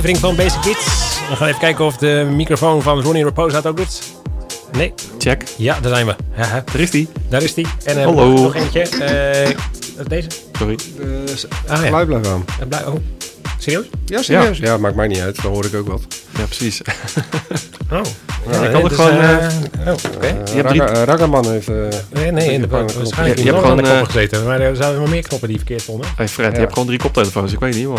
Aflevering van Basic Kids. We gaan even kijken of de microfoon van Ronnie Repose uit ook doet. Nee, Check. ja, daar zijn we. Haha, Daar is die. daar is die. En Hallo. nog eentje. Eh, is deze? Sorry. Ah ja, Geluid blijft aan. Blij- oh. Serieus? Ja, serieus? Ja. maakt mij niet uit. Dan hoor ik ook wat. Ja, precies. Oh. Ja, ik nee, het dus, gewoon, eh, eh, oh, oké. Eh, hebt drie- Ragga- Raggaman heeft... eh, Nee, nee, in de waarschijnlijk Je- hebt hebt aan de gewoon, knoppen gezeten. Maar er zijn wel meer knoppen die verkeerd stonden. Hey Fred, Ja. je hebt gewoon drie koptelefoons. Ik weet niet, man.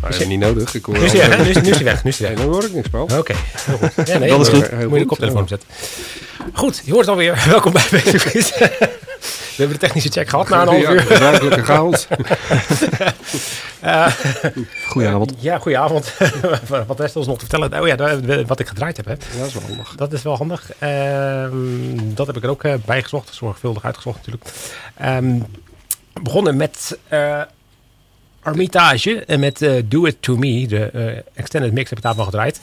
nou, ja, niet nodig. Ik hoor Nu is hij nu is, nu is hij weg. Nu is hij Nee, weg. dan hoor ik niks, Paul. Oké. Ja, nee, Dat is goed. Moet je de koptelefoon opzetten. Goed, je hoort het alweer. Welkom bij Kids. We hebben de technische check gehad na een half uur. Ruimtelijke chaos. Goedenavond. Ja, goedenavond. wat rest ons nog te vertellen? Oh ja, wat ik gedraaid heb. Hè. Ja, dat is wel handig. Dat is wel handig. Ehm, dat heb ik er ook eh, bij gezocht. Zorgvuldig uitgezocht natuurlijk. Ehm, begonnen met eh, Armitage en met eh, Do It To Me. De eh, extended mix heb ik daarvan gedraaid.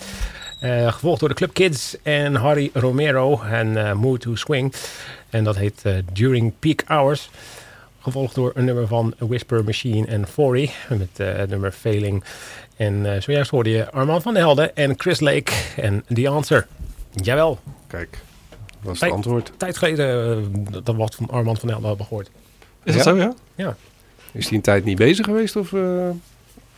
Eh, gevolgd door de Club Kids en Harry Romero en eh Mood to Swing. En dat heet eh, During Peak Hours. Gevolgd door een nummer van Whisper Machine en Fory. Met eh, het nummer Failing. En eh, zojuist hoorde je Armand van der Helden en Chris Lake en The Answer. Jawel, Kijk, dat is het antwoord. tijd geleden dat we wat van Armand van der Helden hebben gehoord. Is dat Ja? zo, ja? Is hij een tijd niet bezig geweest of uh,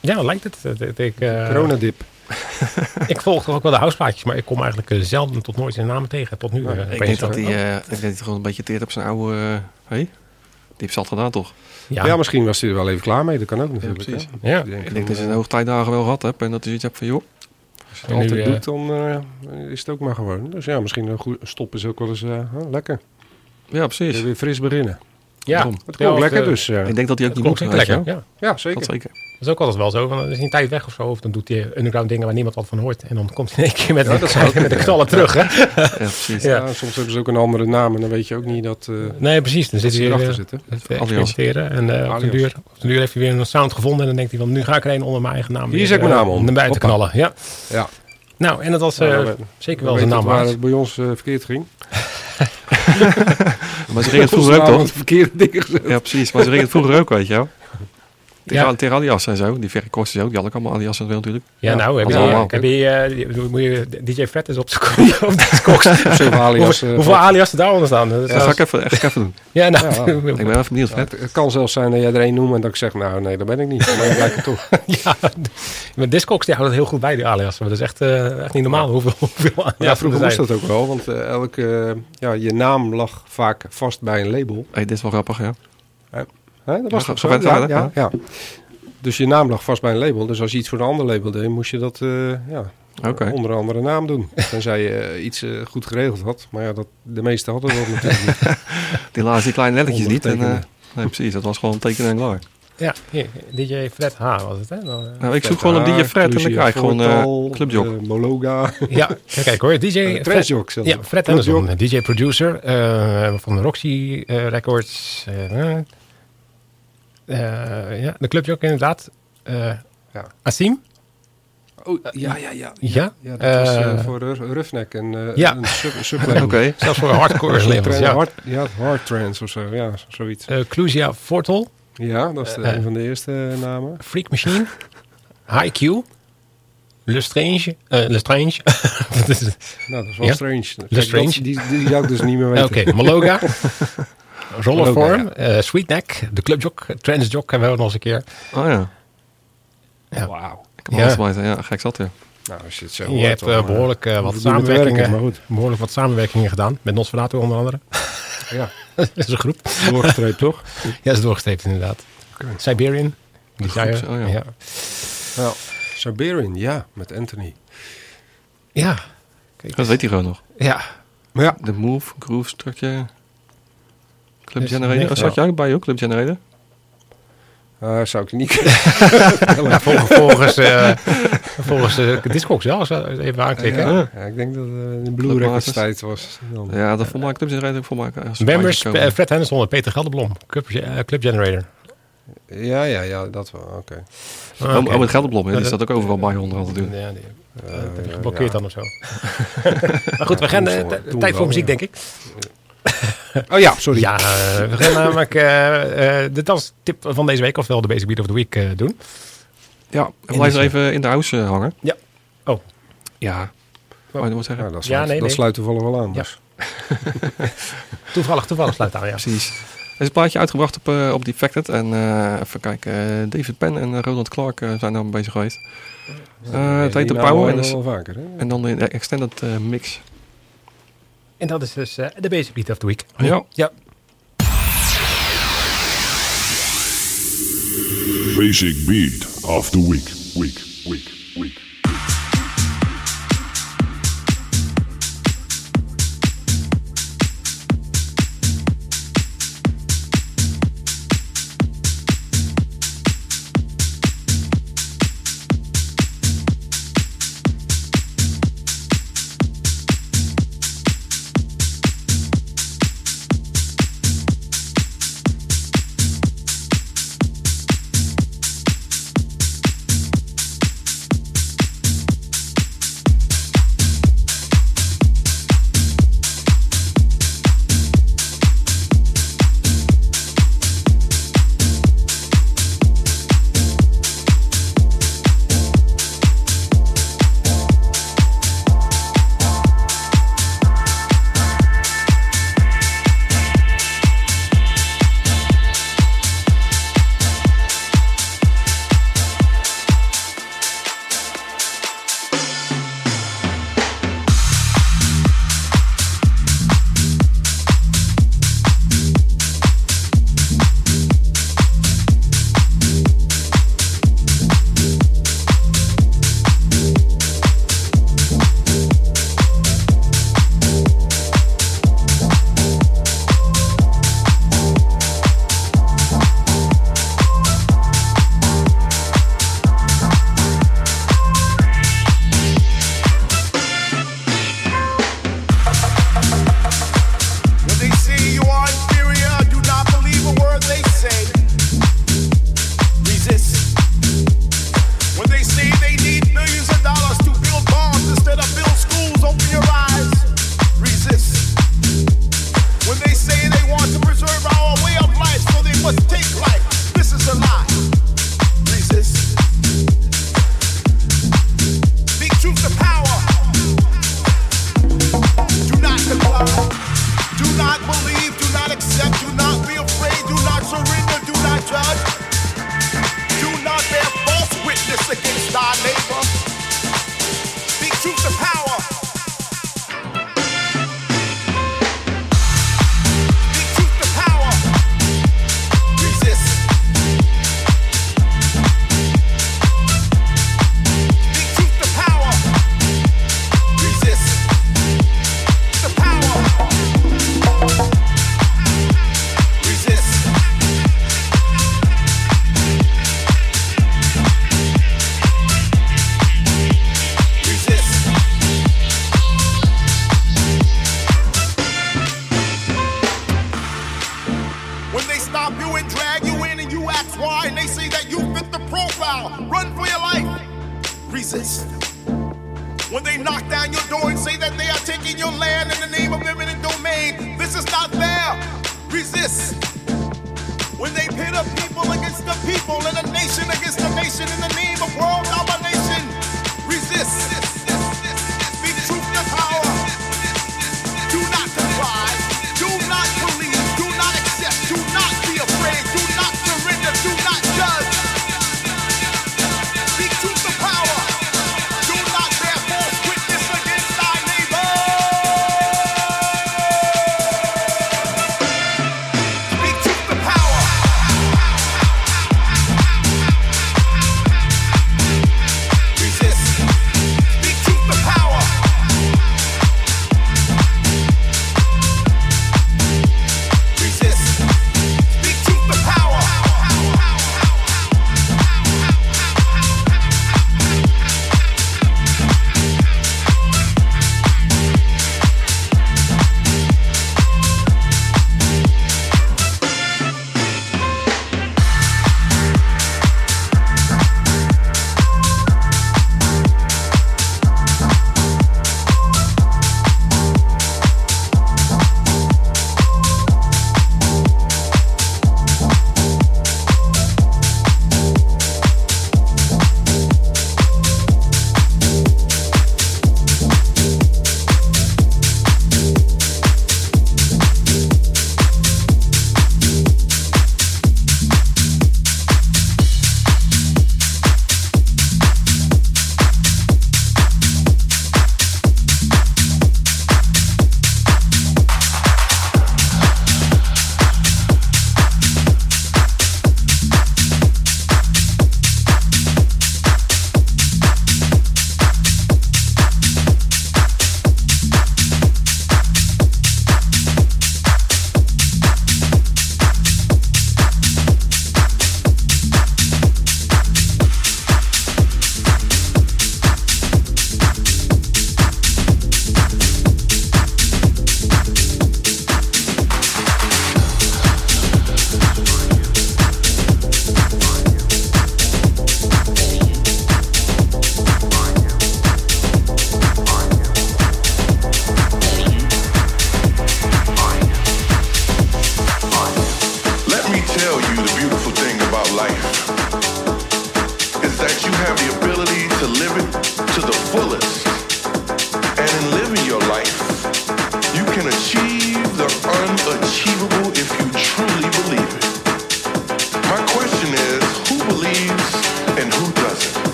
Ja, lijkt het. Ik, eh, coronadip? ik volg toch ook wel de houseplaatjes, maar ik kom eigenlijk eh, zelden tot nooit zijn namen tegen. Tot nu. Ja, eh, Ik opeens denk dat zo. hij, eh, ik denk dat hij gewoon een beetje teert op zijn oude... eh hey? Die heeft zat gedaan, toch? Ja, Ja. misschien was hij er wel even klaar mee. Dat kan ook natuurlijk. precies. hè. Ja. Ik denk, Ik denk dat eh, zijn hoogtijdagen wel gehad hebt. En dat hij zoiets hebt van, joh... Als je het altijd doet, dan eh, is het ook maar gewoon. Dus ja, misschien een goed stop is ook wel eens oh, lekker. Ja, precies. Weer fris beginnen. Ja. Daarom. Het klonk lekker eh, dus. ja. Ik denk dat hij ook niet klonk moet lekker. ja. Ja. zeker. Dat zeker. Dat is ook altijd wel zo. Want dan is hij een tijd weg of zo. Of dan doet hij underground dingen waar niemand wat van hoort. En dan komt hij in één keer met, Ja, ook met de knallen terug. Hè? Ja, precies. Ja. Ja, soms hebben ze ook een andere naam en dan weet je ook niet dat, eh Nee, precies. Dan zit ze hij erachter weer zitten. experimenteren. En eh, op, de duur, op de duur heeft hij weer een sound gevonden. En dan denkt hij van, nu ga ik er een onder mijn eigen naam Hier weer, zet ik mijn eh, naam om. Naar buiten Hoppa. knallen. Ja. Ja, Nou, en dat was eh, weet- zeker we wel zijn naam waar het bij ons eh, verkeerd ging. Maar ze het vroeger ook, toch? verkeerde dingen gezet. Ja, precies. Maar ze het vroeger ook, weet je wel. Tegen, Ja. tegen Alias en zo. Die verre kosten ook. Die hadden ook allemaal Alias en zo natuurlijk. Ja, nou, heb je, allemaal. heb je, eh, moet je DJ Fred eens opzoeken op Discogs. Zoveel alias. hoeveel, eh, hoeveel alias er daaronder staan? Dat is Dat ga ik even, echt even doen. ja, nou, Ja. Ik ben even benieuwd, het, het kan zelfs zijn dat jij er één noemt en dat ik zeg, nou nee, dat ben ik niet. Maar blijkt het toch. ja, maar Discogs die houden het heel goed bij, die alias. Maar dat is echt, eh, echt niet normaal hoeveel, hoeveel alias Ja, vroeger er moest dat ook wel, want elke, ja, je naam lag vaak vast bij een label. Hey, dit is wel grappig, ja. Hè, dat was Ja, toch zo? Ja, ja, ja. Dus je naam lag vast bij een label. Dus als je iets voor een ander label deed, moest je dat eh, ja, onder een andere naam doen. Tenzij je eh, iets eh, goed geregeld had. Maar ja, dat, de meeste hadden dat natuurlijk niet. Die laatste die kleine lettertjes niet. En, eh, nee, precies. Dat was gewoon tekenen en klaar. Ja, hier, DJ Fred H was het, hè? Dan, Nou, ik zoek gewoon een DJ Fred en dan krijg ik gewoon eh Clubjock. eh, Mologa. ja, kijken hoor. DJ Uh, Fred, zelfs. ja, Fred Anderson, DJ-producer eh, van Roxy eh, Records. Eh, eh, ja, de clubjock inderdaad. Eh Ja. Asim? Oh, ja, ja, ja. Ja? Ja, dat was eh, Eh, voor Roughneck en eh ja. een sub, sublabel. Zelfs voor hardcore labels, ja. hard, ja, hard trance of zo. Ja, zoiets. Eh Clusia Fortel, Ja, dat is de, eh, een van de eerste eh, namen. Freak Machine, High Q, Lestrange, eh Lestrange. Dat is. Nou, dat is wel Ja? strange. The Kijk, Strange? dat- die, die zou ik dus niet meer weten. Oké, Maloga, Rollerform, Maloga, eh Sweetneck, de Clubjock, Transjock hebben we nog eens een keer. Oh ja. Ja. Wauw. Ik heb Ja. Ja, gek zat, ja. Nou, als je het zo Je hebt eh, eh, behoorlijk, eh, wat samenwerkingen, maar goed. behoorlijk wat samenwerkingen gedaan. Met Nosferatu onder andere. Ja, dat is een groep. doorgestreept toch? Ja, dat is doorgestreept inderdaad. Siberian. Die zei groep, oh ja. ja. Nou, Siberian, ja, met Anthony. Ja. Kijk, Dat weet hij gewoon nog. ja. Maar ja, De Move, Groove, Structure, Club Generator. Oh, zat jij ook bij, ook? Club Generator? eh, zou ik niet Ja, volgens, volgens, eh volgens eh, Discogs we even aanklikken. Ja, ja, ik denk dat het uh, de Blue Records tijd was. Dan. Ja, dat vond mij Club Generator ook voor mij. Members, eh, Fred Henderson en Peter Gelderblom. Club, eh, Club Generator. Ja, ja, ja, dat wel. Oké. Ah, Oh, oh, met Gelderblom, hè? Ja, die dat- staat ook overal bij onder altijd doen. Ja, die, Eh, eh, dat heb je ja, geblokkeerd ja. dan of zo. maar goed, we gaan eh, tijd voor muziek, denk ik. Oh ja, sorry. Ja, we gaan namelijk eh, eh, de danstip van deze week, oftewel de Basic Beat of the Week, eh, doen. Ja, en blijf er even in de house hangen. Ja. Oh. Ja. Je nog wat zeggen? Ja, dat Ja, sluit, nee, dat nee. sluit toevallig wel aan. Ja. Dus. Toevallig, toevallig sluit aan, ja. Precies. Er is een plaatje uitgebracht op, eh, op Defected. En even kijken, David Penn en Roland Clark zijn daar bezig geweest. Het heet de Power en, dus- vaker. En dan de extended mix. En dat is dus eh, de Basic Beat of the Week. Ja. Ja. Basic Beat of the Week. Week, week, week. Run for your life. Resist. When they knock down your door and say that they are taking your land in the name of eminent domain, this is not fair. Resist. When they pit a people against the people and a nation against a nation in the name of world domination, resist.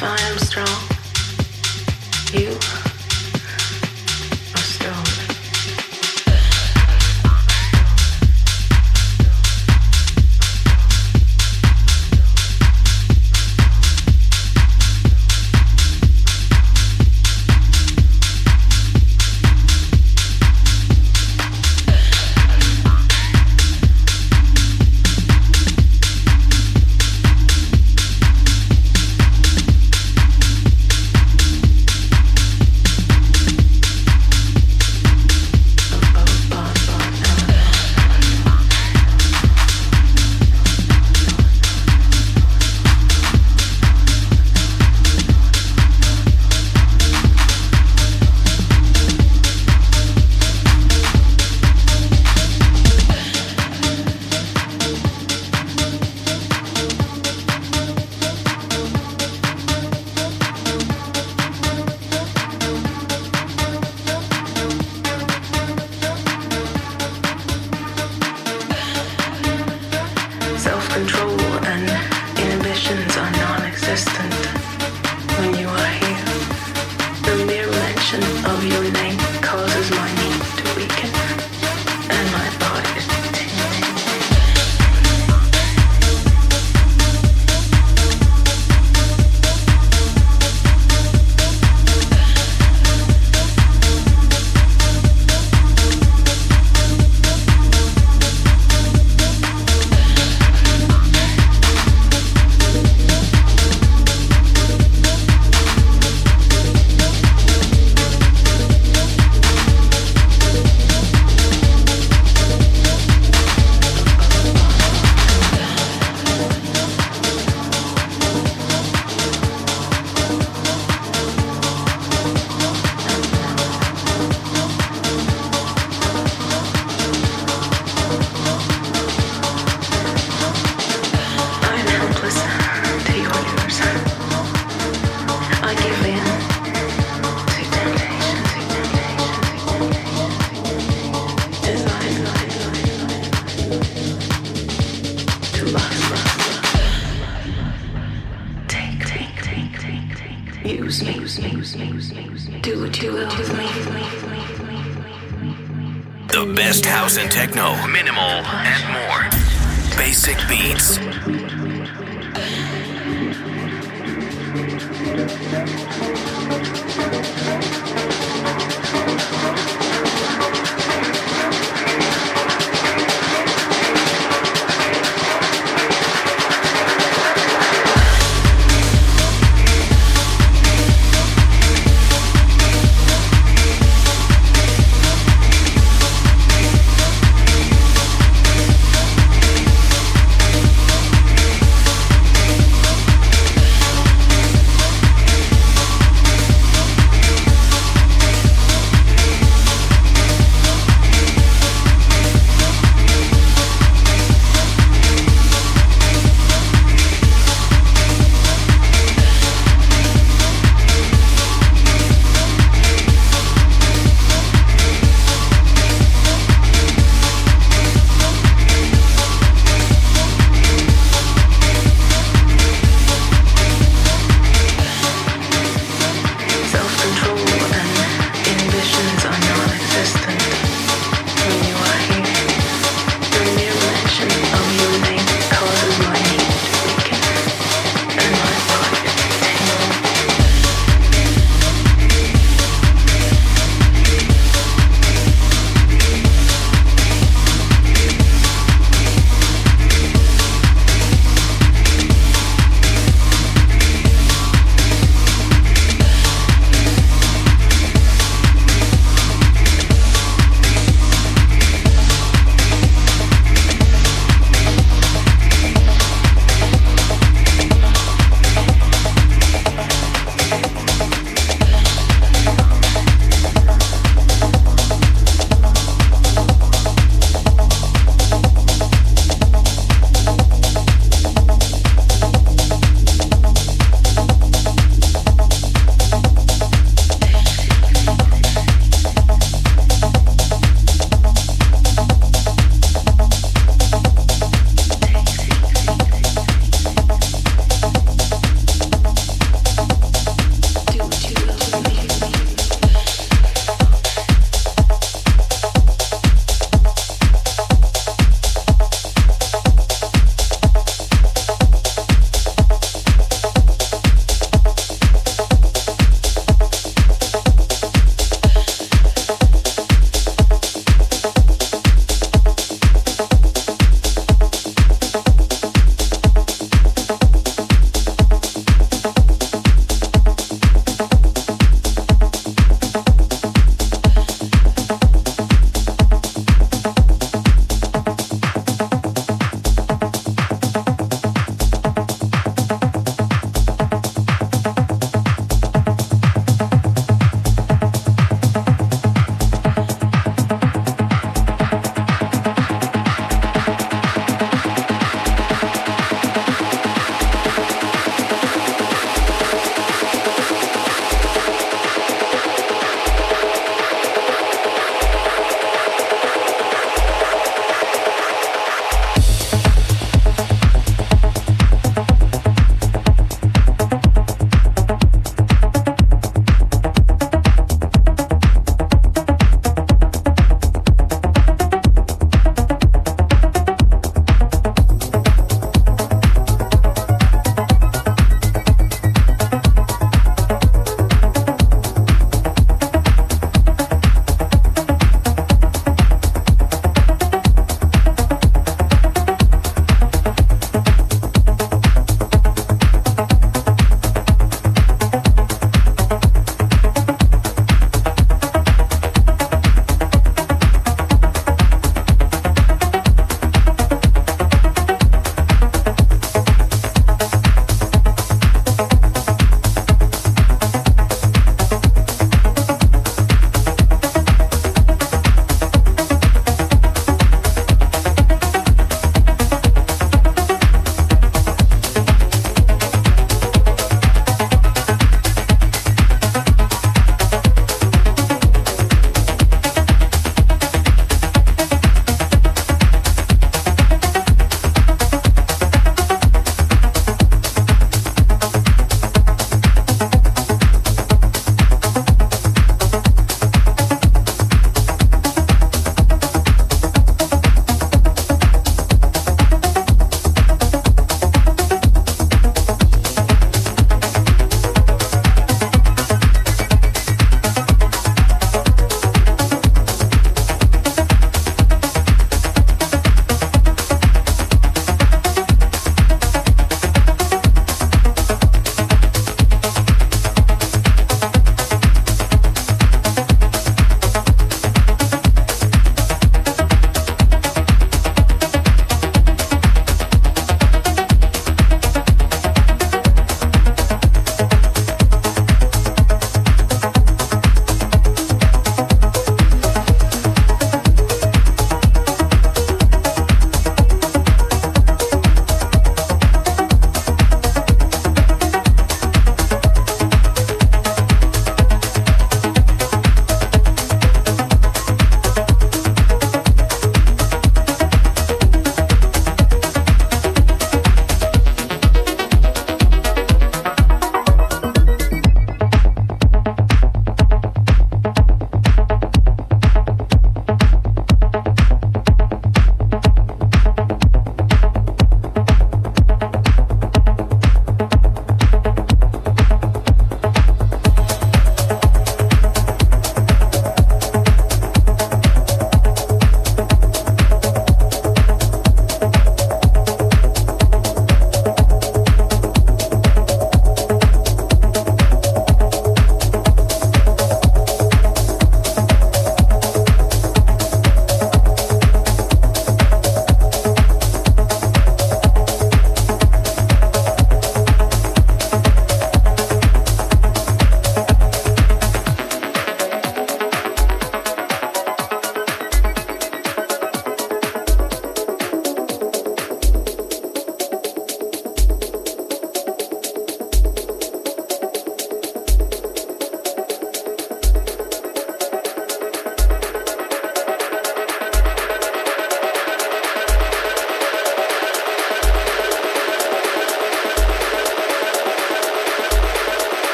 if I am strong, you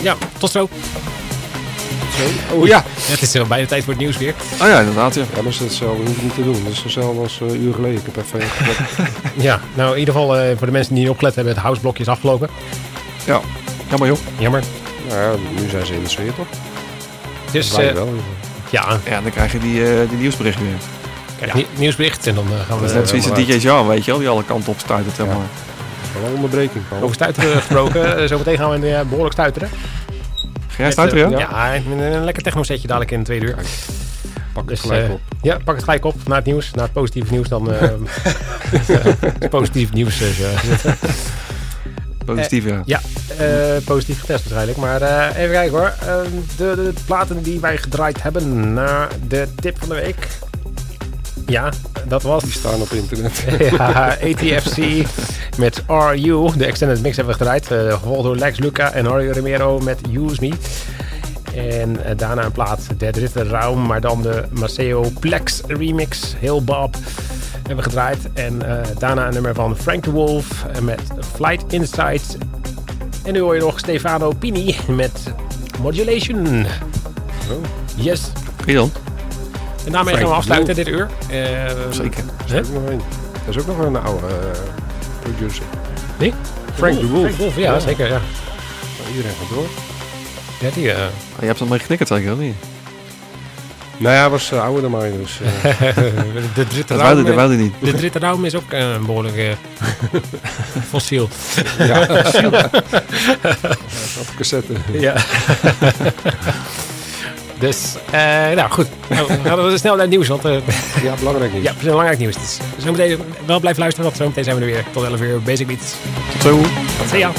Ja, tot zo. Oh ja. Het is wel bijna tijd voor het nieuws weer. Oh ja, inderdaad. Ja. Ja, maar dat is hetzelfde. hoef ik niet te doen. Dat is hetzelfde als eh, een uur geleden. Ik heb even. Ja, nou in ieder geval eh, voor de mensen die niet opgelet hebben, het houseblokje is afgelopen. ja. Jammer joh. Jammer. nou ja, nu zijn ze in de sfeer toch? Dus eh, wel. ja, Ja, dan krijg je die, eh, die nieuwsberichten weer. kijk, nie- nieuwsbericht en dan eh, gaan Dat is we net zoiets als DJ Jan, weet je wel, die alle kanten op. Zeg maar. Wel een onderbreking. Paul. over stuiteren gesproken. Eh, Zometeen gaan we eh, behoorlijk stuiteren. Ga jij Met, stuiteren, eh, ja? Ja, een, een lekker techno setje dadelijk in twee uur. Pak het Dus, gelijk eh, op. Ja, pak het gelijk op na het nieuws. Na het positieve nieuws dan... eh het positief nieuws. zetten. Positief, ja. Ja, eh, positief getest waarschijnlijk. Maar eh, even kijken hoor. Eh, de, de platen die wij gedraaid hebben na de tip van de week. Ja, dat was Die staan op internet. ja, ATFC met RU. De extended mix hebben we gedraaid. gevolgd door Lex Luca en Mario Romero met Use Me. En eh, daarna een plaat, de dritte Raum, maar dan de Maceo Plex remix. Heel Bob hebben we gedraaid. En eh, daarna een nummer van Frank de Wolf met Flight Insights. En nu hoor je nog Stefano Pini met Modulation. Yes. Wie dan? En daarmee gaan we afsluiten dit uur. Eh, Zeker. hè? Er is ook nog. Er is ook nog een oude eh, producer. Wie? Frank de Wolf. Frank de Wolf, ja, zeker. Ja. Nou, iedereen gaat door. Ja, die, eh, Ah, Je hebt er mee geknikkerd zeker, of niet? Nou ja, hij was eh, ouder dan mij. Dus, eh, de dritte Dat niet. De dritte is ook een behoorlijk eh, fossiel. ja, op cassette. Ja. Dus, eh, nou goed. Nou, we gaan snel naar het nieuws, want eh, Ja, belangrijk niet. ja, belangrijk nieuws. Dus zometeen wel blijven luisteren, want zometeen zijn we er weer tot 11 uur. Basic Beats. Tot zo. Zie ya.